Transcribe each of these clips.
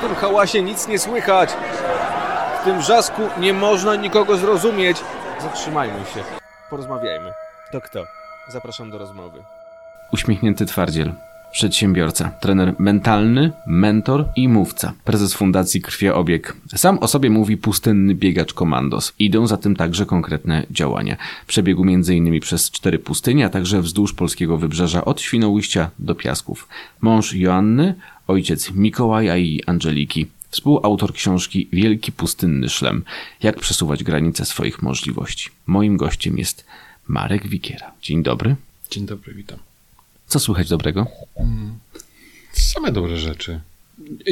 W tym hałasie nic nie słychać. W tym wrzasku nie można nikogo zrozumieć. Zatrzymajmy się. Porozmawiajmy. To kto? Zapraszam do rozmowy. Uśmiechnięty twardziel. Przedsiębiorca, trener mentalny, mentor i mówca. Prezes Fundacji Krwioobieg. Sam o sobie mówi pustynny biegacz komandos. Idą za tym także konkretne działania. Przebiegł m.in. przez cztery pustynie, a także wzdłuż polskiego wybrzeża od Świnoujścia do Piasków. Mąż Joanny, ojciec Mikołaja i Angeliki. Współautor książki Wielki Pustynny Szlem. Jak przesuwać granice swoich możliwości. Moim gościem jest Marek Wikiera. Dzień dobry. Dzień dobry, witam. Co słychać dobrego? Same dobre rzeczy.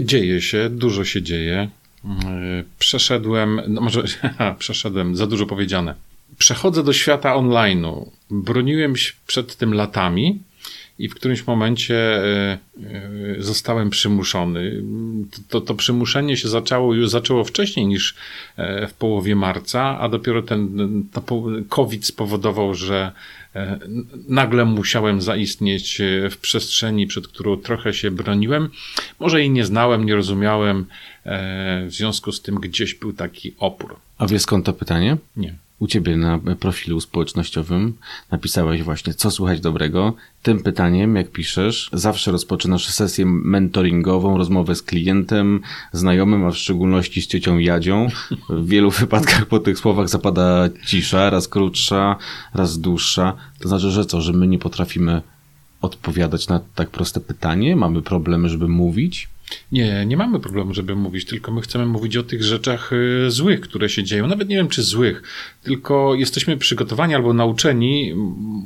Dzieje się, dużo się dzieje. Yy, Przeszedłem, no może przeszedłem, za dużo powiedziane. Przechodzę do świata online'u. Broniłem się przed tym latami i w którymś momencie yy, yy, zostałem przymuszony. To, to przymuszenie się zaczęło już zaczęło wcześniej niż e, w połowie marca, a dopiero ten COVID spowodował, że e, nagle musiałem zaistnieć e, w przestrzeni, przed którą trochę się broniłem. Może jej nie znałem, nie rozumiałem, e, w związku z tym gdzieś był taki opór. A wiesz skąd to pytanie? Nie. U ciebie na profilu społecznościowym napisałeś właśnie, co słychać dobrego. Tym pytaniem, jak piszesz, zawsze rozpoczynasz sesję mentoringową, rozmowę z klientem, znajomym, a w szczególności z ciocią Jadzią. W wielu wypadkach po tych słowach zapada cisza, raz krótsza, raz dłuższa. To znaczy, że co, że my nie potrafimy odpowiadać na tak proste pytanie? Mamy problemy, żeby mówić? Nie, nie mamy problemu, żeby mówić, tylko my chcemy mówić o tych rzeczach y, złych, które się dzieją. Nawet nie wiem, czy złych, tylko jesteśmy przygotowani albo nauczeni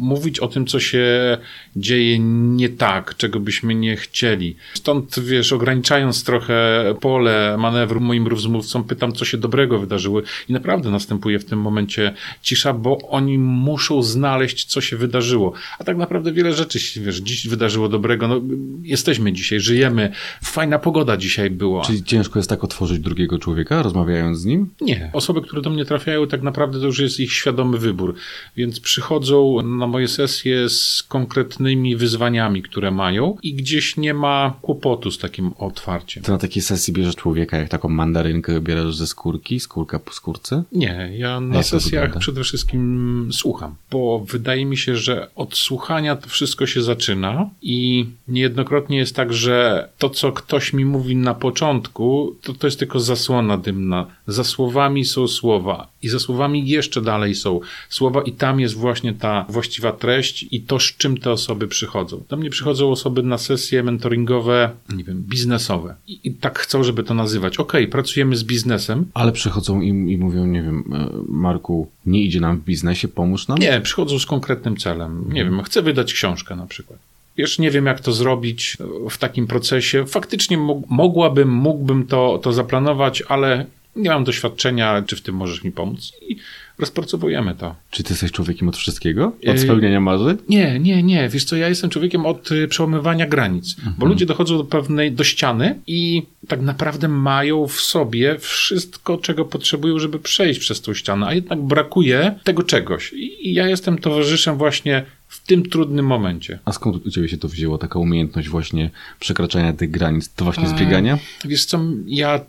mówić o tym, co się dzieje nie tak, czego byśmy nie chcieli. Stąd, wiesz, ograniczając trochę pole manewru moim rozmówcom, pytam, co się dobrego wydarzyło i naprawdę następuje w tym momencie cisza, bo oni muszą znaleźć, co się wydarzyło. A tak naprawdę wiele rzeczy się, wiesz, dziś wydarzyło dobrego. No, jesteśmy dzisiaj, żyjemy. Fajna pogoda dzisiaj była. Czyli ciężko jest tak otworzyć drugiego człowieka, rozmawiając z nim? Nie. Osoby, które do mnie trafiają, tak naprawdę to już jest ich świadomy wybór. Więc przychodzą na moje sesje z konkretnymi wyzwaniami, które mają i gdzieś nie ma kłopotu z takim otwarciem. To na takiej sesji bierzesz człowieka, jak taką mandarynkę wybierasz ze skórki, skórka po skórce? Nie, ja na Jak sesjach przede wszystkim słucham, bo wydaje mi się, że od słuchania to wszystko się zaczyna i niejednokrotnie jest tak, że to, co ktoś mi mówi na początku, to, to jest tylko zasłona dymna. Za słowami są słowa i za słowami jeszcze dalej są słowa i tam jest właśnie ta właściwa treść i to, z czym te osoby przychodzą. Do mnie przychodzą osoby na sesje mentoringowe, nie wiem, biznesowe i, i tak chcą, żeby to nazywać. Okej, pracujemy z biznesem, Ale przychodzą i, i mówią, nie wiem, e, Marku, nie idzie nam w biznesie, pomóż nam? Nie, przychodzą z konkretnym celem. Nie wiem, chcę wydać książkę na przykład. Wiesz, nie wiem jak to zrobić w takim procesie. Faktycznie mo- mogłabym, mógłbym to, to zaplanować, ale nie mam doświadczenia, czy w tym możesz mi pomóc. I rozpracowujemy to. Czy ty jesteś człowiekiem od wszystkiego? Od Yy, spełniania marzeń? Nie, nie, nie. Wiesz co, ja jestem człowiekiem od y, przełamywania granic, bo ludzie dochodzą do pewnej, do ściany i tak naprawdę mają w sobie wszystko, czego potrzebują, żeby przejść przez tą ścianę, a jednak brakuje tego czegoś. I, ja jestem towarzyszem właśnie w tym trudnym momencie. A skąd u ciebie się to wzięło, taka umiejętność właśnie przekraczania tych granic? To właśnie z A, biegania? Wiesz co, ja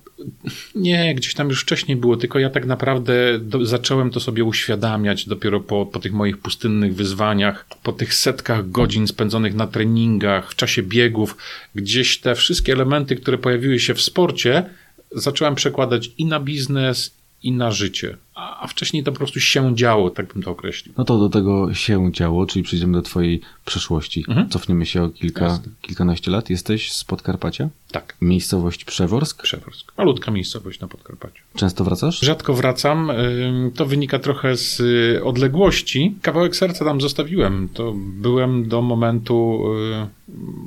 nie, gdzieś tam już wcześniej było, tylko ja tak naprawdę do, zacząłem to sobie uświadamiać dopiero po, po tych moich pustynnych wyzwaniach, po tych setkach godzin spędzonych na treningach, w czasie biegów, gdzieś te wszystkie elementy, które pojawiły się w sporcie, zacząłem przekładać i na biznes, i na życie. A, a wcześniej to po prostu się działo, tak bym to określił. No to do tego się działo, czyli przejdziemy do twojej przeszłości. Mhm. Cofniemy się o kilka, Jasne. kilkanaście lat. Jesteś z Podkarpacia? Tak, Miejscowość Przeworsk? Przeworsk. Malutka miejscowość na Podkarpaciu. Często wracasz? Rzadko wracam. To wynika trochę z y, odległości. Kawałek serca tam zostawiłem. To byłem do momentu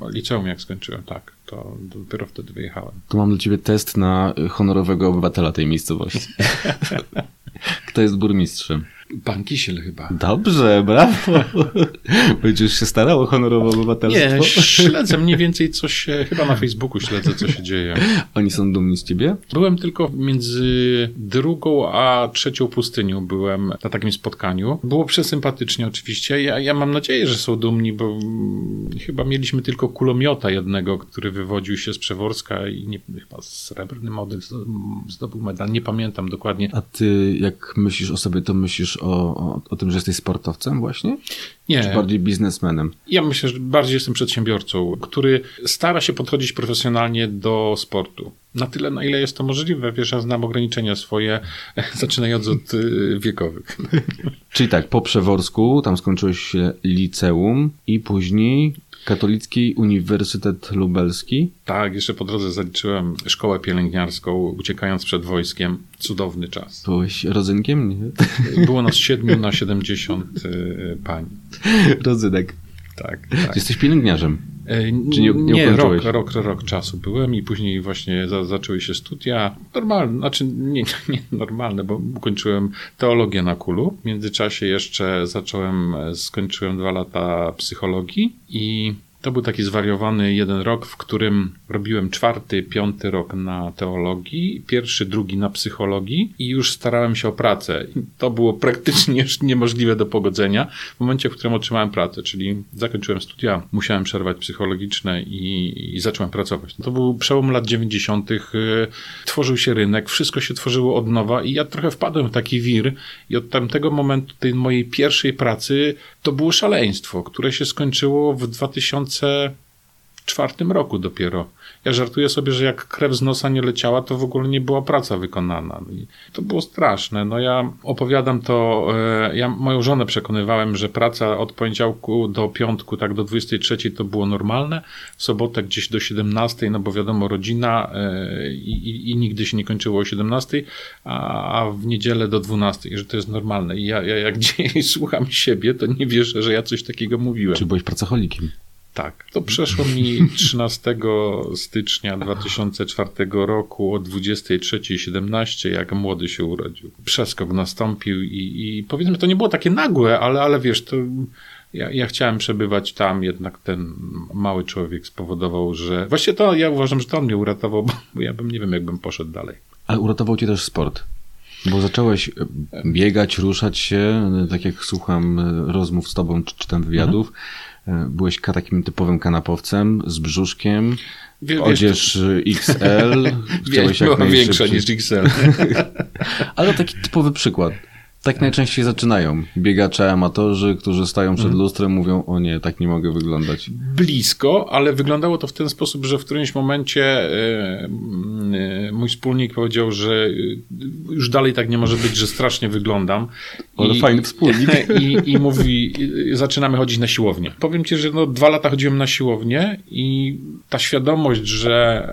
y, liceum, jak skończyłem. Tak, to dopiero wtedy wyjechałem. Tu mam dla ciebie test na honorowego obywatela tej miejscowości. Kto jest burmistrzem? Pan Kisiel chyba. Dobrze, brawo. Będziesz się starał o honorowe obywatelstwo? Nie, śledzę mniej więcej co się, chyba na Facebooku śledzę, co się dzieje. Oni są dumni z ciebie? Byłem tylko między drugą a trzecią pustynią byłem na takim spotkaniu. Było przesympatycznie oczywiście. Ja, ja mam nadzieję, że są dumni, bo mm, chyba mieliśmy tylko kulomiota jednego, który wywodził się z Przeworska i nie, chyba srebrny model zdobył medal. Nie pamiętam dokładnie. A ty, jak myślisz o sobie, to myślisz o, o, o tym, że jesteś sportowcem właśnie? Nie. Czy bardziej biznesmenem? Ja myślę, że bardziej jestem przedsiębiorcą, który stara się podchodzić profesjonalnie do sportu. Na tyle, na ile jest to możliwe. Wiesz, ja znam ograniczenia swoje, zaczynając od y, wiekowych. Czyli tak, po Przeworsku, tam skończyłeś liceum i później Katolicki Uniwersytet Lubelski. Tak, jeszcze po drodze zaliczyłem szkołę pielęgniarską, uciekając przed wojskiem. Cudowny czas. Byłeś rodzynkiem? Nie? Było nas 7 na 70 y, pań. Rodzynek. Tak, tak. Jesteś pielęgniarzem. E, Czy nie, nie, nie rok, rok, rok czasu byłem i później właśnie za, zaczęły się studia normalne, znaczy nie, nie normalne, bo ukończyłem teologię na Kulu. W międzyczasie jeszcze zacząłem, skończyłem dwa lata psychologii i to był taki zwariowany jeden rok, w którym robiłem czwarty, piąty rok na teologii, pierwszy, drugi na psychologii i już starałem się o pracę. To było praktycznie niemożliwe do pogodzenia w momencie, w którym otrzymałem pracę, czyli zakończyłem studia, musiałem przerwać psychologiczne i, i zacząłem pracować. To był przełom lat 90., y, tworzył się rynek, wszystko się tworzyło od nowa i ja trochę wpadłem w taki wir i od tamtego momentu tej mojej pierwszej pracy to było szaleństwo, które się skończyło w 2004 roku dopiero. Ja żartuję sobie, że jak krew z nosa nie leciała, to w ogóle nie była praca wykonana. I to było straszne. No ja opowiadam to, e, ja moją żonę przekonywałem, że praca od poniedziałku do piątku, tak do 23 to było normalne, w sobotę gdzieś do 17, no bo wiadomo, rodzina e, i, i, i nigdy się nie kończyło o 17, a, a w niedzielę do 12, że to jest normalne. I ja, ja jak dziś słucham siebie, to nie wierzę, że ja coś takiego mówiłem. Czy byłeś pracocholikiem? Tak, to przeszło mi 13 stycznia 2004 roku o 23.17, jak młody się urodził. Przeskok nastąpił i, i powiedzmy, to nie było takie nagłe, ale, ale wiesz, to ja, ja chciałem przebywać tam, jednak ten mały człowiek spowodował, że... Właściwie to ja uważam, że to on mnie uratował, bo ja bym nie wiem, jakbym poszedł dalej. Ale uratował cię też sport. Bo zacząłeś biegać, ruszać się, tak jak słucham rozmów z tobą, czy czytam wywiadów. Mhm Byłeś takim typowym kanapowcem z brzuszkiem, Wie, odzież wiesz, XL. Chciałeś jak była większa niż XL. Ale taki typowy przykład. Tak najczęściej zaczynają. Biegacze, amatorzy, którzy stają przed mhm. lustrem, mówią: O nie, tak nie mogę wyglądać. Blisko, ale wyglądało to w ten sposób, że w którymś momencie yy, mój wspólnik powiedział, że już dalej tak nie może być, że strasznie wyglądam. Ale I, fajny wspólnik. I, I mówi: Zaczynamy chodzić na siłownię. Powiem ci, że no, dwa lata chodziłem na siłownię i ta świadomość, że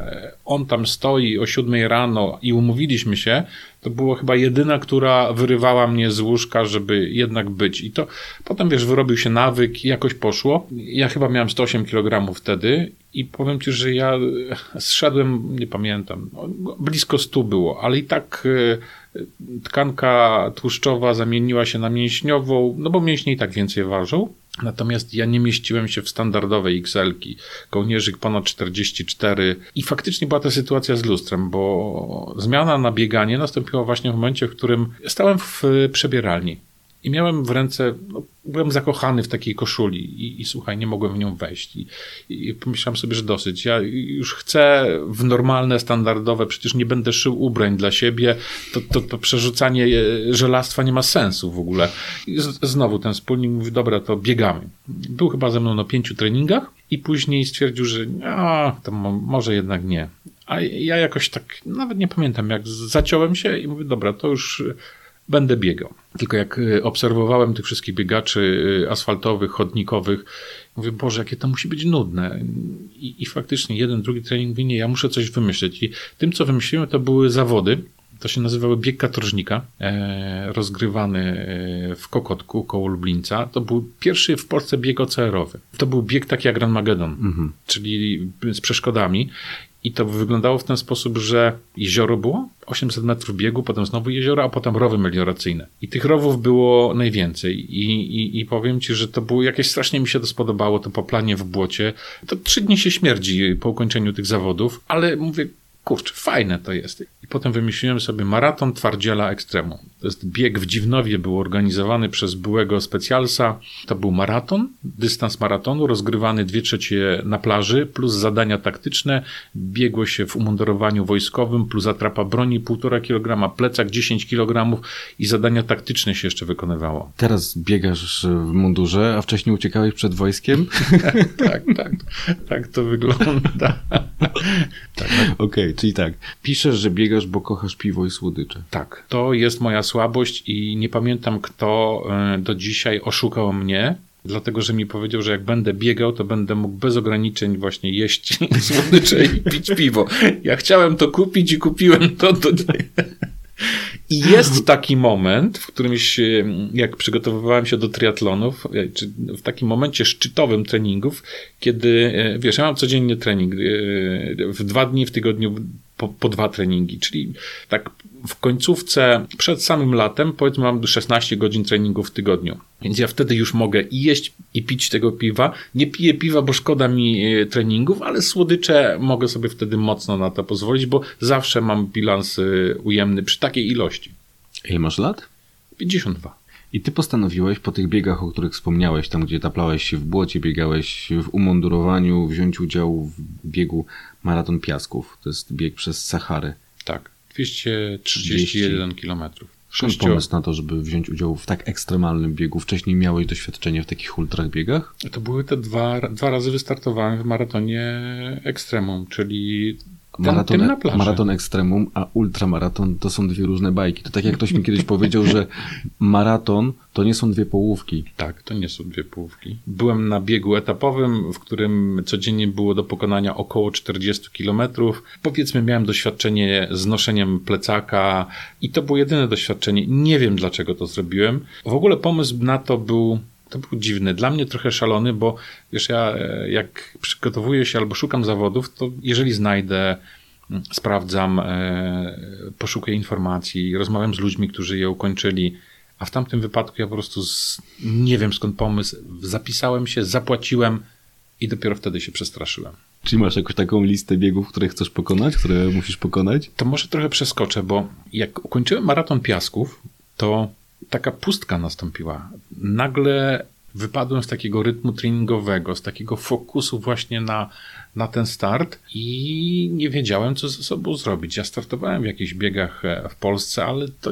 on tam stoi o siódmej rano i umówiliśmy się, to było chyba jedyna, która wyrywała mnie z łóżka, żeby jednak być. I to potem, wiesz, wyrobił się nawyk jakoś poszło. Ja chyba miałem 108 kg wtedy i powiem ci, że ja zszedłem, nie pamiętam, blisko 100 było, ale i tak e, tkanka tłuszczowa zamieniła się na mięśniową, no bo mięśnie i tak więcej ważą. Natomiast ja nie mieściłem się w standardowej XL-ki. Kołnierzyk ponad 44 i faktycznie była ta sytuacja z lustrem, bo zmiana na bieganie nastąpiła właśnie w momencie, w którym stałem w przebieralni i miałem w ręce, no, byłem zakochany w takiej koszuli i, i słuchaj, nie mogłem w nią wejść. I, I pomyślałem sobie, że dosyć. Ja już chcę w normalne, standardowe, przecież nie będę szył ubrań dla siebie. To, to, to przerzucanie e, żelastwa nie ma sensu w ogóle. I z, znowu ten wspólnik mówi, dobra, to biegamy. Był chyba ze mną na pięciu treningach i później stwierdził, że a, to może jednak nie. A ja jakoś tak, nawet nie pamiętam, jak zaciąłem się i mówię, dobra, to już będę biegał. Tylko jak y, obserwowałem tych wszystkich biegaczy y, asfaltowych, chodnikowych, mówię, Boże, jakie to musi być nudne. I, i faktycznie jeden, drugi trening mówi, nie, ja muszę coś wymyśleć. I tym, co wymyśliłem, to były zawody, to się nazywały bieg katorżnika, e, rozgrywany e, w Kokotku koło Lublińca. To był pierwszy w Polsce bieg OCR-owy. To był bieg taki jak Grand Magedon, mhm. czyli z przeszkodami. I to wyglądało w ten sposób, że jezioro było, 800 metrów biegu, potem znowu jezioro, a potem rowy melioracyjne. I tych rowów było najwięcej. I, i, I powiem ci, że to było jakieś strasznie mi się to spodobało, to poplanie w błocie. To trzy dni się śmierdzi po ukończeniu tych zawodów, ale mówię, kurczę, fajne to jest. I potem wymyśliłem sobie maraton twardziela ekstremu. To jest bieg w Dziwnowie, był organizowany przez byłego specjalsa. To był maraton, dystans maratonu, rozgrywany dwie trzecie na plaży, plus zadania taktyczne. Biegło się w umundurowaniu wojskowym, plus atrapa broni 1,5 kg, plecak 10 kg i zadania taktyczne się jeszcze wykonywało. Teraz biegasz w mundurze, a wcześniej uciekałeś przed wojskiem? tak, tak, tak to wygląda. tak. Okej, okay, czyli tak. Piszesz, że biegasz, bo kochasz piwo i słodycze. Tak, to jest moja słabość i nie pamiętam, kto e, do dzisiaj oszukał mnie, dlatego że mi powiedział, że jak będę biegał, to będę mógł bez ograniczeń właśnie jeść słodycze i pić piwo. Ja chciałem to kupić i kupiłem to. to... I jest taki moment, w którym się, jak przygotowywałem się do triatlonów, e, w takim momencie szczytowym treningów, kiedy, e, wiesz, ja mam codziennie trening, w dwa dni w tygodniu po, po dwa treningi, czyli tak w końcówce, przed samym latem, powiedzmy mam 16 godzin treningu w tygodniu. Więc ja wtedy już mogę i jeść i pić tego piwa. Nie piję piwa, bo szkoda mi e, treningów, ale słodycze mogę sobie wtedy mocno na to pozwolić, bo zawsze mam bilans e, ujemny przy takiej ilości. Ile masz lat? 52. I ty postanowiłeś po tych biegach, o których wspomniałeś, tam gdzie taplałeś się w błocie, biegałeś w umundurowaniu, wziąć udział w biegu Maraton Piasków. To jest bieg przez Sahary. Tak, 231 kilometrów. Skąd pomysł na to, żeby wziąć udział w tak ekstremalnym biegu? Wcześniej miałeś doświadczenie w takich ultrach biegach? To były te dwa, dwa razy wystartowałem w maratonie ekstremum, czyli Maraton, e- maraton ekstremum, a ultramaraton to są dwie różne bajki. To tak jak ktoś mi kiedyś powiedział, że maraton to nie są dwie połówki. Tak, to nie są dwie połówki. Byłem na biegu etapowym, w którym codziennie było do pokonania około 40 kilometrów. Powiedzmy, miałem doświadczenie z noszeniem plecaka i to było jedyne doświadczenie. Nie wiem, dlaczego to zrobiłem. W ogóle pomysł na to był to był dziwny. Dla mnie trochę szalony, bo wiesz, ja e, jak przygotowuję się albo szukam zawodów, to jeżeli znajdę, mm, sprawdzam, e, poszukuję informacji, rozmawiam z ludźmi, którzy je ukończyli, a w tamtym wypadku ja po prostu z, nie wiem skąd pomysł, zapisałem się, zapłaciłem i dopiero wtedy się przestraszyłem. Czyli masz jakąś taką listę biegów, które chcesz pokonać, które musisz pokonać? To może trochę przeskoczę, bo jak ukończyłem maraton piasków, to taka pustka nastąpiła. Nagle wypadłem z takiego rytmu treningowego, z takiego fokusu właśnie na, na ten start i nie wiedziałem, co ze sobą zrobić. Ja startowałem w jakichś biegach e, w Polsce, ale to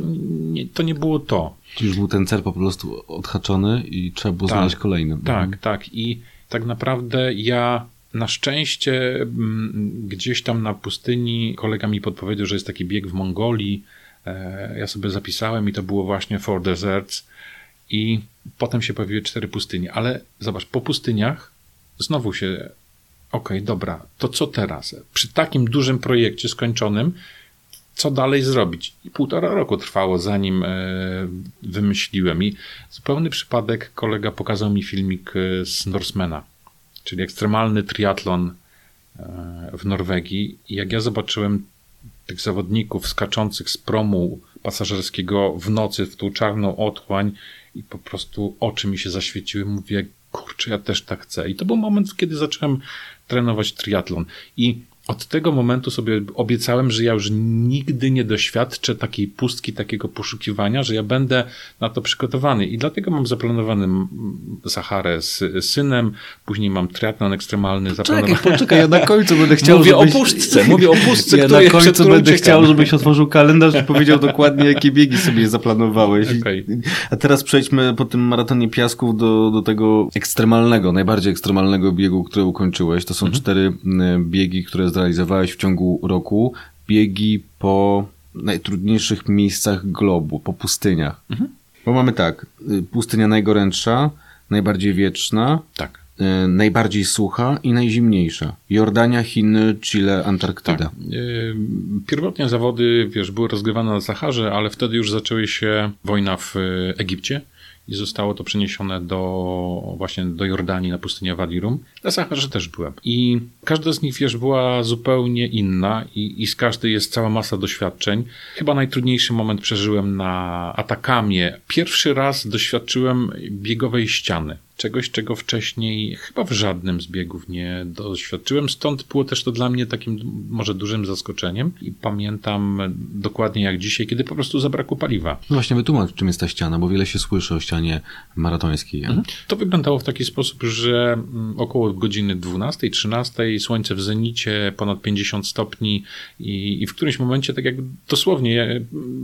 nie, to nie było to. Czyli już był ten cel po prostu odhaczony i trzeba było tak, znaleźć kolejny. Tak, mhm. tak. I tak naprawdę ja na szczęście mm, gdzieś tam na pustyni kolega mi podpowiedział, że jest taki bieg w Mongolii, ja sobie zapisałem i to było właśnie Four Deserts i potem się pojawiły cztery pustynie, ale zobacz, po pustyniach znowu się okej, okay, dobra, to co teraz? Przy takim dużym projekcie skończonym, co dalej zrobić? I półtora roku trwało, zanim e, wymyśliłem. I zupełny przypadek kolega pokazał mi filmik e, z Norsemana, czyli ekstremalny triatlon w Norwegii. I jak ja zobaczyłem tych zawodników skaczących z promu pasażerskiego w nocy w tą czarną otchłań i po prostu oczy mi się zaświeciły. Mówię, kurczę, ja też tak chcę. I to był moment, kiedy zacząłem trenować triatlon. I od tego momentu sobie obiecałem, że ja już nigdy nie doświadczę takiej pustki, takiego poszukiwania, że ja będę na to przygotowany. I dlatego mam zaplanowany Saharę z synem, później mam triatlon ekstremalny zaplanowany. Czekaj, poczekaj, ja na końcu będę chciał, Mówię żebyś... o pustce, mówię o pustce, Ja na końcu będę chciał, żebyś otworzył kalendarz i powiedział dokładnie, jakie biegi sobie zaplanowałeś. Okay. A teraz przejdźmy po tym maratonie piasków do, do tego ekstremalnego, najbardziej ekstremalnego biegu, który ukończyłeś. To są mhm. cztery biegi, które zrealizowałeś w ciągu roku biegi po najtrudniejszych miejscach globu, po pustyniach. Mhm. Bo mamy tak, y, pustynia najgorętsza, najbardziej wieczna, tak. Y, najbardziej sucha i najzimniejsza. Jordania, Chiny, Chile, Antarktyda. Tak. Y, pierwotnie zawody, wiesz, były rozgrywane na Saharze, ale wtedy już zaczęły się wojna w Egipcie i zostało to przeniesione do właśnie do Jordanii na pustynię Wadirum. Na Saharze też byłem. I każda z nich, wiesz, była zupełnie inna i, i z każdej jest cała masa doświadczeń. Chyba najtrudniejszy moment przeżyłem na Atakamie. Pierwszy raz doświadczyłem biegowej ściany czegoś, czego wcześniej chyba w żadnym z biegów nie doświadczyłem. Stąd było też to dla mnie takim może dużym zaskoczeniem i pamiętam dokładnie jak dzisiaj, kiedy po prostu zabrakło paliwa. No właśnie wytłumacz, czym jest ta ściana, bo wiele się słyszy o ścianie maratońskiej. Mhm. To wyglądało w taki sposób, że mm, około godziny 12-13 słońce w zenicie, ponad 50 stopni i, i w którymś momencie tak jak dosłownie e,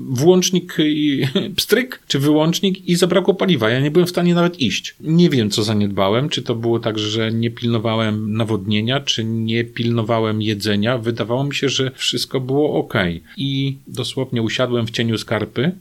włącznik i pstryk, czy wyłącznik i zabrakło paliwa. Ja nie byłem w stanie nawet iść. Nie wiem, wiem, co zaniedbałem. Czy to było tak, że nie pilnowałem nawodnienia, czy nie pilnowałem jedzenia. Wydawało mi się, że wszystko było ok. I dosłownie usiadłem w cieniu skarpy.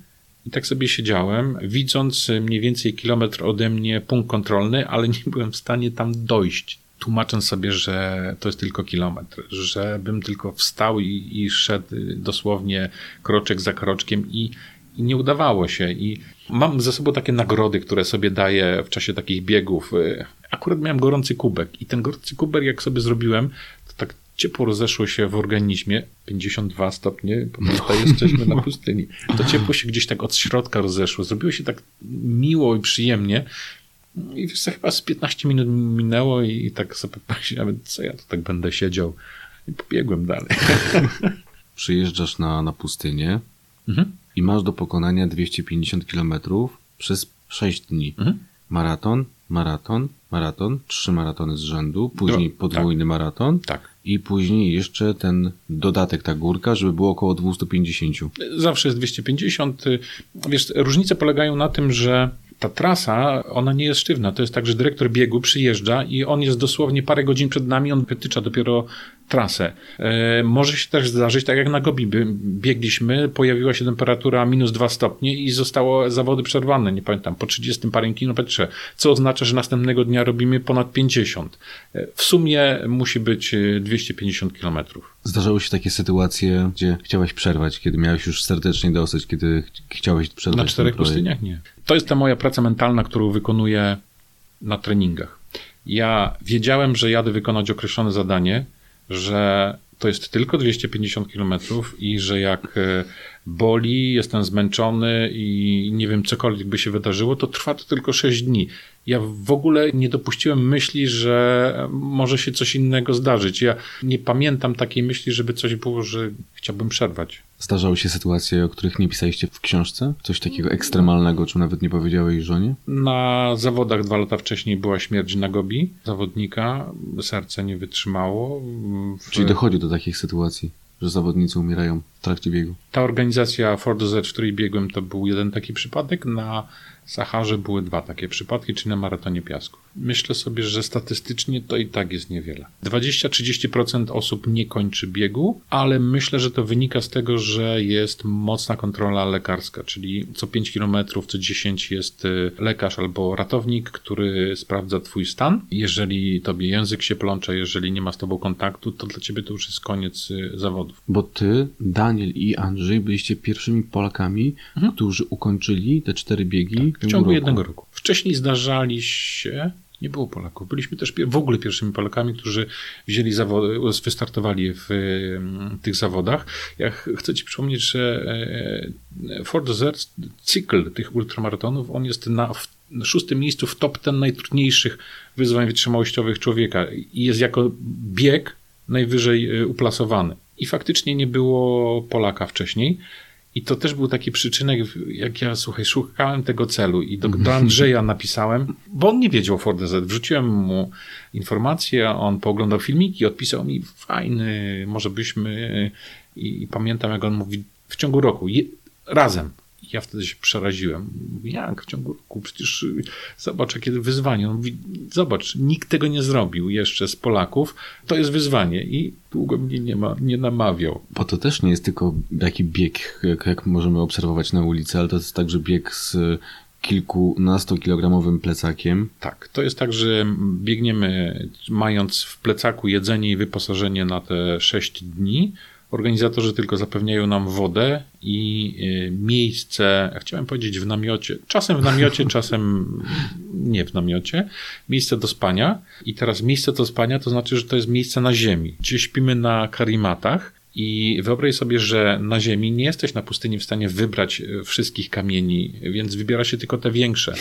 I tak sobie siedziałem, widząc mniej więcej kilometr ode mnie punkt kontrolny, ale nie byłem w stanie tam dojść tłumacząc sobie, że to jest tylko kilometr, żebym tylko wstał i, i szedł dosłownie kroczek za kroczkiem i i nie udawało się. I mam ze sobą takie nagrody, które sobie daję w czasie takich biegów. Y, akurat miałem gorący kubek i ten gorący kubek, jak sobie zrobiłem, to tak ciepło rozeszło się w organizmie. 52 stopnie, tutaj jesteśmy na pustyni. To ciepło się gdzieś tak od środka rozeszło. Zrobiło się tak miło i przyjemnie. I wiesz, chyba z 15 minut minęło i, i tak sobie pomyślałem, co ja tu tak będę siedział. I pobiegłem dalej. Przyjeżdżasz na, na pustynię. Mhm i masz do pokonania 250 km przez 6 dni. Mhm. Maraton, maraton, maraton, trzy maratony z rzędu, później Do, podwójny tak. maraton tak. i później jeszcze ten dodatek, ta górka, żeby było około 250. Zawsze jest 250. Wiesz, różnice polegają na tym, że ta trasa, ona nie jest sztywna. To jest tak, że dyrektor biegu przyjeżdża i on jest dosłownie parę godzin przed nami, on wytycza dopiero trasę. E, może się też zdarzyć, tak jak na Gobi biegliśmy, pojawiła się temperatura minus 2 stopnie i zostało zawody przerwane, nie pamiętam, po 30 parę kilometrze, co oznacza, że następnego dnia robimy ponad 50. E, w sumie musi być 250 e, kilometrów. Zdarzały się takie sytuacje, gdzie chciałeś przerwać, kiedy miałeś już serdecznie dosyć, kiedy chciałeś przerwać? Na czterech pustyniach nie. To jest ta moja praca mentalna, którą wykonuję na treningach. Ja wiedziałem, że jadę wykonać określone zadanie, że to jest tylko 250 km i że jak e, boli, jestem zmęczony i nie wiem, cokolwiek by się wydarzyło, to trwa to tylko 6 dni. Ja w ogóle nie dopuściłem myśli, że może się coś innego zdarzyć. Ja nie pamiętam takiej myśli, żeby coś było, że chciałbym przerwać. Zdarzały się sytuacje, o których nie pisaliście w książce? Coś takiego ekstremalnego, czy nawet nie powiedziałeś żonie? Na zawodach dwa lata wcześniej była śmierć na Gobi zawodnika. Serce nie wytrzymało. W... Czyli dochodzi do takich sytuacji? że zawodnicy umierają trakcie biegu. Ta organizacja Ford Z, w której biegłem, to był jeden taki przypadek. Na Saharze były dwa takie przypadki, czy na maratonie piasku. Myślę sobie, że statystycznie to i tak jest niewiele. 20-30% osób nie kończy biegu, ale myślę, że to wynika z tego, że jest mocna kontrola lekarska, czyli co 5 km, co 10 jest y, lekarz albo ratownik, który sprawdza twój stan. Jeżeli tobie język się plącze, jeżeli nie ma z tobą kontaktu, to dla ciebie to już jest koniec y, zawodów. Bo ty, Daniel i Andrzej byliście pierwszymi Polakami, mhm. którzy ukończyli te cztery biegi w ciągu roku. jednego roku. Wcześniej zdarzali się, nie było Polaków. Byliśmy też w ogóle pierwszymi Polakami, którzy wzięli zawody, wystartowali w tych zawodach. Ja chcę Ci przypomnieć, że e, Ford Z, cykl tych ultramaratonów, on jest na, na szóstym miejscu w top ten najtrudniejszych wyzwań wytrzymałościowych człowieka i jest jako bieg najwyżej e, uplasowany. I faktycznie nie było Polaka wcześniej. I to też był taki przyczynek, jak ja, słuchaj, szukałem tego celu i do, do Andrzeja napisałem, bo on nie wiedział o Ford Z. Wrzuciłem mu informację, on pooglądał filmiki, odpisał mi, fajny, może byśmy... I, i pamiętam, jak on mówi, w ciągu roku, je, razem, ja wtedy się przeraziłem. Jak w ciągu roku? Przecież y, zobacz, jakie wyzwanie. On mówi, zobacz, nikt tego nie zrobił jeszcze z Polaków. To jest wyzwanie i długo mnie nie, ma, nie namawiał. Bo to też nie jest tylko taki bieg, jak, jak możemy obserwować na ulicy, ale to jest także bieg z kilkunastokilogramowym plecakiem. Tak, to jest tak, że biegniemy mając w plecaku jedzenie i wyposażenie na te 6 dni Organizatorzy tylko zapewniają nam wodę i y, miejsce, chciałem powiedzieć w namiocie, czasem w namiocie, czasem nie w namiocie, miejsce do spania. I teraz miejsce do spania to znaczy, że to jest miejsce na ziemi, gdzie śpimy na karimatach. I wyobraź sobie, że na Ziemi nie jesteś na pustyni w stanie wybrać e, wszystkich kamieni, więc wybiera się tylko te większe,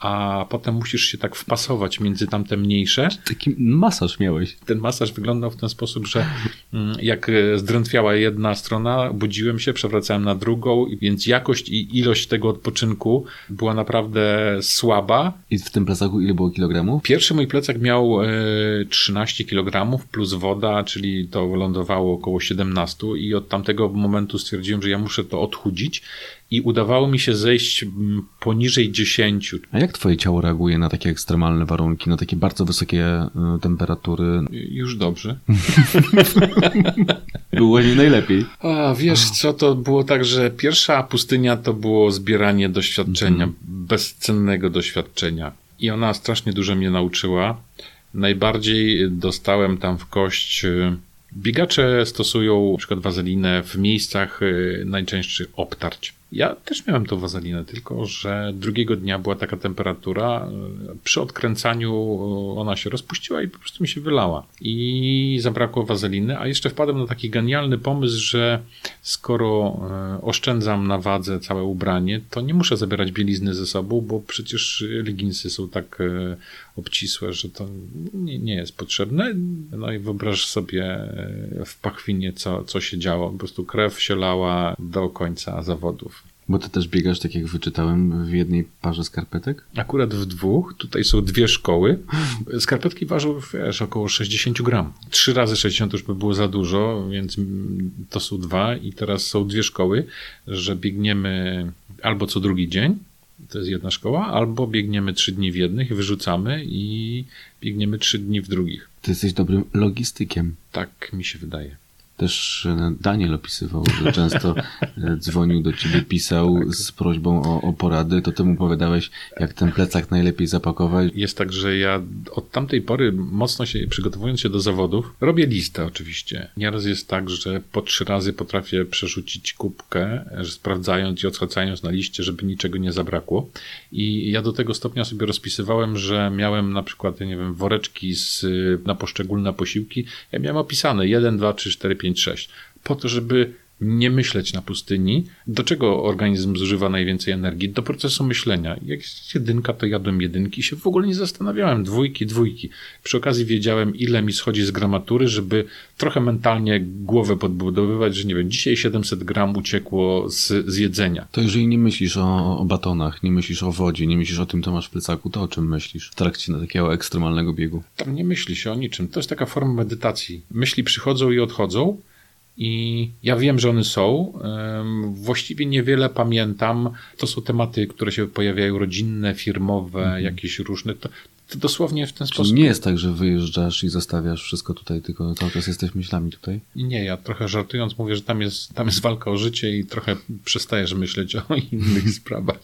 a potem musisz się tak wpasować między tamte mniejsze. Taki masaż miałeś. Ten masaż wyglądał w ten sposób, że mm, jak e, zdrętwiała jedna strona, budziłem się, przewracałem na drugą, więc jakość i ilość tego odpoczynku była naprawdę słaba. I w tym plecaku ile było kilogramów? Pierwszy mój plecak miał 13 kg plus woda, czyli to lądowało około 17 i od tamtego momentu stwierdziłem, że ja muszę to odchudzić i udawało mi się zejść mm, poniżej 10. A jak twoje ciało reaguje na takie ekstremalne warunki, na takie bardzo wysokie y, temperatury? Już dobrze. Było nie najlepiej. A, wiesz co, to było tak, że pierwsza pustynia to było zbieranie doświadczenia, bezcennego doświadczenia. I ona strasznie dużo mnie nauczyła. Najbardziej dostałem tam w kość y, Biegacze stosują przykład wazelinę w miejscach y, najczęstszych obtarć. Ja też miałem tą wazelinę, tylko że drugiego dnia była taka temperatura, y, przy odkręcaniu y, ona się rozpuściła i po prostu mi się wylała. I zabrakło wazeliny, a jeszcze wpadłem na taki genialny pomysł, że skoro oszczędzam na wadze całe ubranie, to nie muszę zabierać bielizny ze sobą, bo przecież leginsy są tak obcisłe, że to nie, nie jest potrzebne. No i wyobraź sobie e, w pachwinie, co, co się działo. Po prostu krew się lała do końca zawodów. Bo ty też biegasz, tak jak wyczytałem, w jednej parze skarpetek? Akurat w dwóch. Tutaj są dwie szkoły. Skarpetki ważą, wiesz, około 60 gram. Trzy razy 60 już by było za dużo, więc to są dwa i teraz są dwie szkoły, że biegniemy albo co drugi dzień, to jest jedna szkoła, albo biegniemy trzy dni w jednych wyrzucamy i biegniemy trzy dni w drugich. Ty jesteś dobrym logistykiem. Tak mi się wydaje. Też e, Daniel opisywał, że często e, dzwonił do ciebie, pisał Tak. z prośbą o, o porady, to ty mu opowiadałeś, jak ten plecak najlepiej zapakować. Jest tak, że ja od tamtej pory mocno się, przygotowując się do zawodów, robię listę oczywiście. Nieraz jest tak, że po trzy razy potrafię przerzucić kubkę, że sprawdzając i odhaczając na liście, żeby niczego nie zabrakło. I ja do tego stopnia sobie rozpisywałem, że miałem na przykład, nie wiem, woreczki z, na poszczególne posiłki. Ja miałem opisane 1, 2, 3, 4, 5, 6. Po to, żeby nie myśleć na pustyni. Do czego organizm zużywa najwięcej energii? Do procesu myślenia. Jak jest jedynka, to jadłem jedynki się w ogóle nie zastanawiałem. Dwójki, dwójki. Przy okazji wiedziałem, ile mi schodzi z gramatury, żeby trochę mentalnie głowę podbudowywać, że nie wiem, dzisiaj 700 gram uciekło z, z jedzenia. To jeżeli nie myślisz o, o batonach, nie myślisz o wodzie, nie myślisz o tym, co masz w plecaku, to o czym myślisz w trakcie takiego ekstremalnego biegu? Tam nie myśli się o niczym. To jest taka forma medytacji. Myśli przychodzą i odchodzą. I ja wiem, że one są. Właściwie niewiele pamiętam. To są tematy, które się pojawiają rodzinne, firmowe, jakieś różne. To, to dosłownie w ten Czyli sposób. nie jest tak, że wyjeżdżasz i zostawiasz wszystko tutaj, tylko cały czas jesteś myślami tutaj? Nie, ja trochę żartując mówię, że tam jest, tam jest walka o życie i trochę przestajesz myśleć o innych sprawach.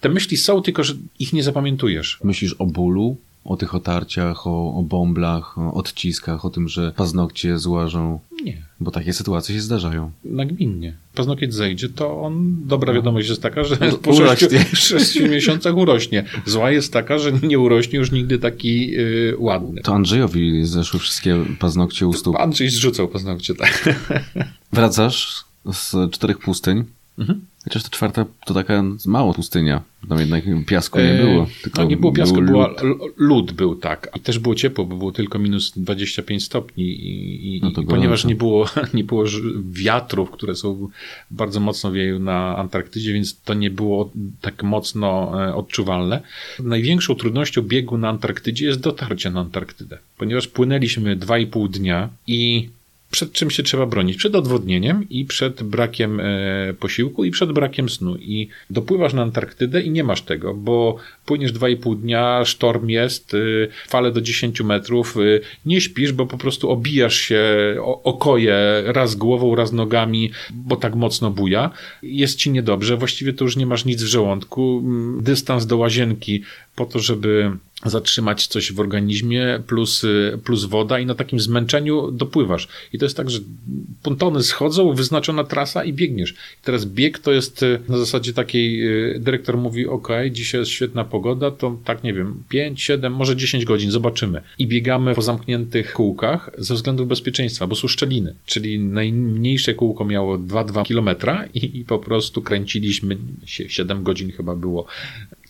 Te myśli są, tylko że ich nie zapamiętujesz. Myślisz o bólu, o tych otarciach, o, o bąblach, o odciskach, o tym, że paznokcie złażą, Nie. bo takie sytuacje się zdarzają. Nagminnie. Paznokieć zejdzie, to on. Dobra wiadomość jest taka, że No, po urośnie. 6, 6 miesiącach urośnie. Zła jest taka, że nie urośnie już nigdy taki yy, ładny. To Andrzejowi zeszły wszystkie paznokcie u stóp. Andrzej zrzucał paznokcie, tak. Wracasz z czterech pustyń. Mhm. Chociaż ta czwarta to taka mała pustynia. Tam jednak piasku nie E, było. Tylko no nie było piasku, był była, lód. l- lód był, tak. I też było ciepło, bo było tylko minus 25 stopni i, i, No i ponieważ nie było, nie było wiatrów, które są bardzo mocno wieją na Antarktydzie, więc to nie było tak mocno e, odczuwalne. Największą trudnością biegu na Antarktydzie jest dotarcie na Antarktydę, ponieważ płynęliśmy 2,5 dnia i przed czym się trzeba bronić? Przed odwodnieniem i przed brakiem e, posiłku i przed brakiem snu. I dopływasz na Antarktydę i nie masz tego, bo płyniesz 2,5 dnia, sztorm jest, y, fale do 10 metrów, y, nie śpisz, bo po prostu obijasz się o, o koje raz głową, raz nogami, bo tak mocno buja. Jest ci niedobrze, właściwie to już nie masz nic w żołądku. Mm, Dystans do łazienki po to, żeby zatrzymać coś w organizmie, plus, y, plus woda i na takim zmęczeniu dopływasz. I to jest tak, że pontony schodzą, wyznaczona trasa i biegniesz. I teraz bieg to jest y, na zasadzie takiej, y, dyrektor mówi, ok, dzisiaj jest świetna pogoda, to tak nie wiem, 5, 7, może 10 godzin, zobaczymy. I biegamy po zamkniętych kółkach ze względu bezpieczeństwa, bo są szczeliny. Czyli najmniejsze kółko miało 2-2 kilometra i, i po prostu kręciliśmy się, 7 godzin chyba było.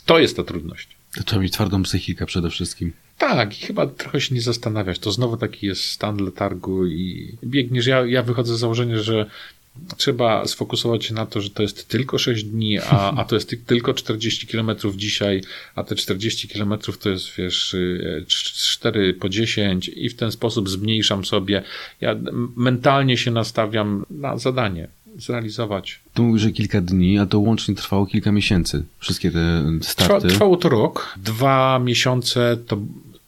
To jest ta trudność. To trzeba mieć twardą psychikę przede wszystkim. Tak, i chyba trochę się nie zastanawiać. To znowu taki jest stan letargu i biegniesz. Ja, ja wychodzę z założenia, że trzeba sfokusować się na to, że to jest tylko 6 dni, a, a to jest ty- tylko 40 km dzisiaj, a te 40 km to jest, wiesz, y, 4 po 10 i w ten sposób zmniejszam sobie. Ja mentalnie się nastawiam na zadanie. Zrealizować. Tu mówisz, że kilka dni, a to łącznie trwało kilka miesięcy. Wszystkie te Trwa, starty. trwało to rok. Dwa miesiące to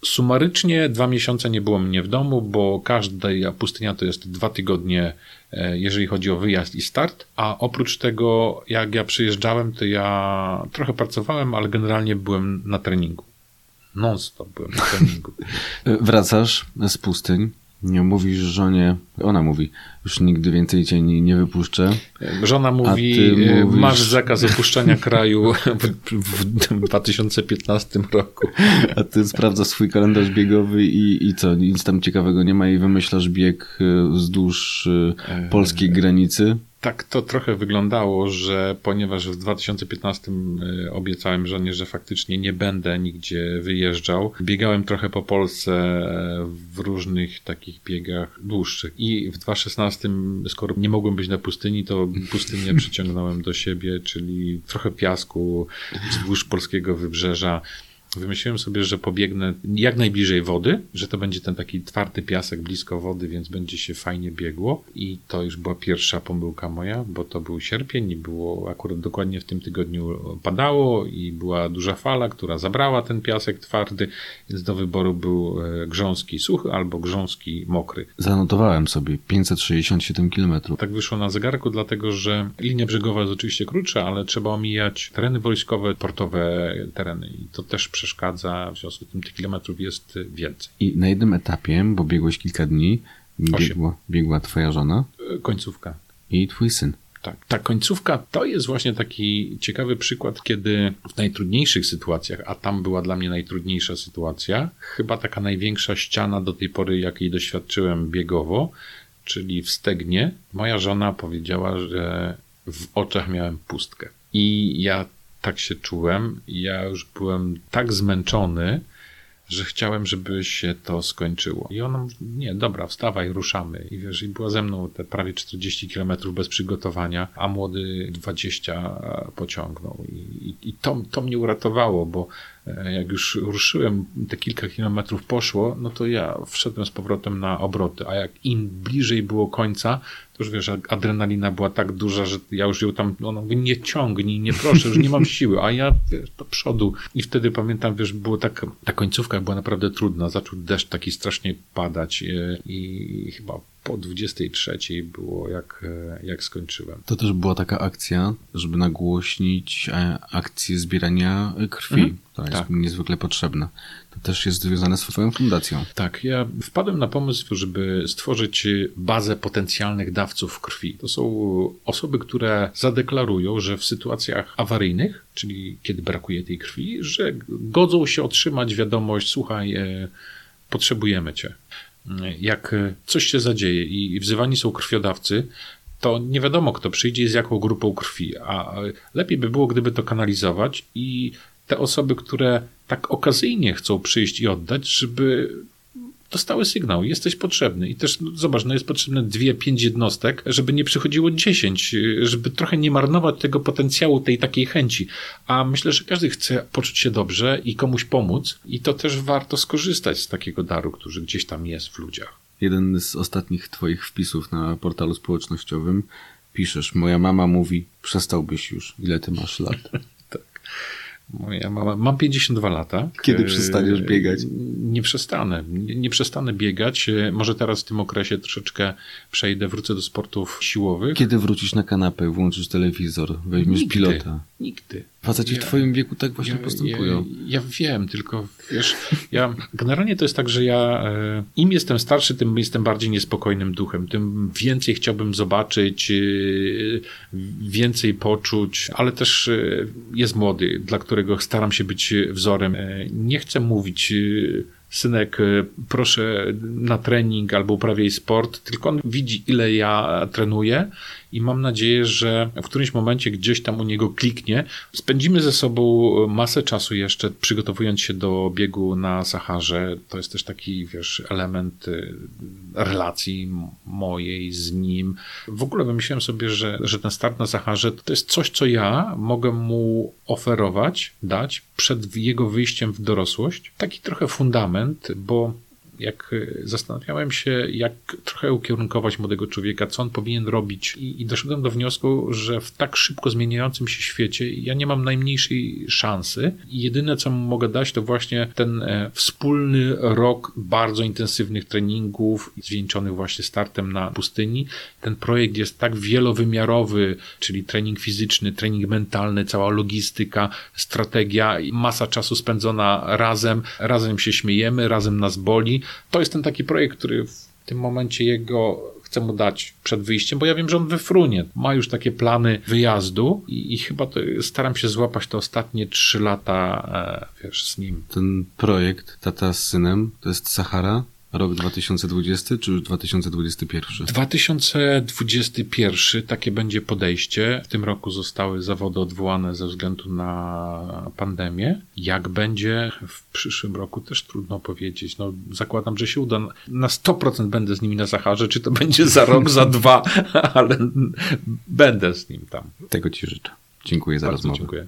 sumarycznie dwa miesiące nie było mnie w domu, bo każda pustynia to jest dwa tygodnie, e, jeżeli chodzi o wyjazd i start. A oprócz tego, jak ja przyjeżdżałem, to ja trochę pracowałem, ale generalnie byłem na treningu. Non-stop byłem na treningu. Wracasz z pustyń, mówisz żonie, ona mówi, już nigdy więcej cię nie, nie wypuszczę. Żona mówi, e, mówisz- masz zakaz opuszczania kraju w, w 2015 roku. A ty sprawdzasz swój kalendarz biegowy i, i co, nic tam ciekawego nie ma i wymyślasz bieg y, wzdłuż y, polskiej granicy. Tak to trochę wyglądało, że ponieważ w 2015 e, obiecałem żonie, że faktycznie nie będę nigdzie wyjeżdżał, biegałem trochę po Polsce e, w różnych takich biegach dłuższych. I w 2016, skoro nie mogłem być na pustyni, to pustynię przyciągnąłem do siebie, czyli trochę piasku wzdłuż polskiego wybrzeża. Wymyśliłem sobie, że pobiegnę jak najbliżej wody, że to będzie ten taki twardy piasek blisko wody, więc będzie się fajnie biegło. I to już była pierwsza pomyłka moja, bo to był sierpień i było akurat dokładnie w tym tygodniu padało i była duża fala, która zabrała ten piasek twardy, więc do wyboru był e, grząski suchy albo grząski mokry. Zanotowałem sobie 567 km. Tak wyszło na zegarku, dlatego że linia brzegowa jest oczywiście krótsza, ale trzeba omijać tereny wojskowe, portowe tereny i to też przeszkadza, w związku z tym tych kilometrów jest więcej. I na jednym etapie, bo biegłeś kilka dni, biegła, biegła twoja żona E, Końcówka. i twój syn. Tak. Ta końcówka to jest właśnie taki ciekawy przykład, kiedy w najtrudniejszych sytuacjach, a tam była dla mnie najtrudniejsza sytuacja, chyba taka największa ściana do tej pory, jakiej doświadczyłem biegowo, czyli w Stegnie, moja żona powiedziała, że w oczach miałem pustkę. I ja tak się czułem, ja już byłem tak zmęczony, że chciałem, żeby się to skończyło. I ona mówi, nie, dobra, wstawaj, ruszamy. I wiesz, i była ze mną te prawie 40 kilometrów bez przygotowania, a młody 20 pociągnął. I, i, i to, to mnie uratowało, bo e, jak już ruszyłem, te kilka kilometrów poszło, no to ja wszedłem z powrotem na obroty, a jak im bliżej było końca, już wiesz, adrenalina była tak duża, że ja już ją tam, ona mówi, nie ciągnij, nie proszę, już nie mam siły, a ja wiesz, do przodu. I wtedy pamiętam, wiesz, było tak, ta końcówka była naprawdę trudna, zaczął deszcz taki strasznie padać e, i chyba po 23 było jak, e, jak skończyłem. To też była taka akcja, żeby nagłośnić e, akcję zbierania e, krwi, Mhm. która jest Tak. niezwykle potrzebna. To też jest związane z twoją fundacją. Tak, ja wpadłem na pomysł, żeby stworzyć bazę potencjalnych dawców krwi. To są osoby, które zadeklarują, że w sytuacjach awaryjnych, czyli kiedy brakuje tej krwi, że godzą się otrzymać wiadomość, słuchaj, potrzebujemy cię. Jak e, coś się zadzieje i wzywani są krwiodawcy, to nie wiadomo, kto przyjdzie i z jaką grupą krwi, a lepiej by było, gdyby to kanalizować i te osoby, które tak okazyjnie chcą przyjść i oddać, żeby dostały sygnał, jesteś potrzebny. I też, no, zobacz, no jest potrzebne dwie, pięć jednostek, żeby nie przychodziło dziesięć, żeby trochę nie marnować tego potencjału, tej takiej chęci. A myślę, że każdy chce poczuć się dobrze i komuś pomóc i to też warto skorzystać z takiego daru, który gdzieś tam jest w ludziach. Jeden z ostatnich twoich wpisów na portalu społecznościowym piszesz, moja mama mówi, przestałbyś już, ile ty masz lat? Moja mama, mam 52 lata. Kiedy przestaniesz biegać? Nie przestanę. Nie, nie przestanę biegać. E, Może teraz w tym okresie troszeczkę przejdę, wrócę do sportów siłowych. Kiedy wrócisz na kanapę, włączysz telewizor, weźmiesz Nigdy. pilota? Nigdy. Faceci w Ja- twoim wieku tak właśnie postępują. Ja, ja wiem, tylko wiesz, ja generalnie to jest tak, że ja e, im jestem starszy, tym jestem bardziej niespokojnym duchem, tym więcej chciałbym zobaczyć, e, więcej poczuć, ale też e, jest młody, dla którego staram się być wzorem. Nie chcę mówić synek, proszę na trening albo uprawiaj sport, tylko on widzi, ile ja trenuję i mam nadzieję, że w którymś momencie gdzieś tam u niego kliknie. Spędzimy ze sobą masę czasu jeszcze przygotowując się do biegu na Saharze. To jest też taki, wiesz, element y, relacji mojej z nim. W ogóle wymyśliłem sobie, że, że ten start na Saharze to jest coś, co ja mogę mu oferować, dać przed jego wyjściem w dorosłość. Taki trochę fundament, bo jak y, zastanawiałem się, jak trochę ukierunkować młodego człowieka, co on powinien robić, i, i doszedłem do wniosku, że w tak szybko zmieniającym się świecie ja nie mam najmniejszej szansy. I jedyne, co mu mogę dać, to właśnie ten e, wspólny rok bardzo intensywnych treningów, zwieńczonych właśnie startem na pustyni. Ten projekt jest tak wielowymiarowy, czyli trening fizyczny, trening mentalny, cała logistyka, strategia, masa czasu spędzona razem, razem się śmiejemy, razem nas boli. To jest ten taki projekt, który w tym momencie jego chcę mu dać przed wyjściem, bo ja wiem, że on wyfrunie. Ma już takie plany wyjazdu i, i chyba to, staram się złapać te ostatnie trzy lata, e, wiesz, z nim. Ten projekt Tata z synem to jest Sahara, rok 2020 czy już 2021? 2021 takie będzie podejście. W tym roku zostały zawody odwołane ze względu na pandemię. Jak będzie w przyszłym roku też trudno powiedzieć. No, zakładam, że się uda. Na 100% będę z nimi na Saharze. Czy to będzie za rok, za dwa, ale będę z nim tam. Tego ci życzę. Dziękuję za Bardzo rozmowę. dziękuję.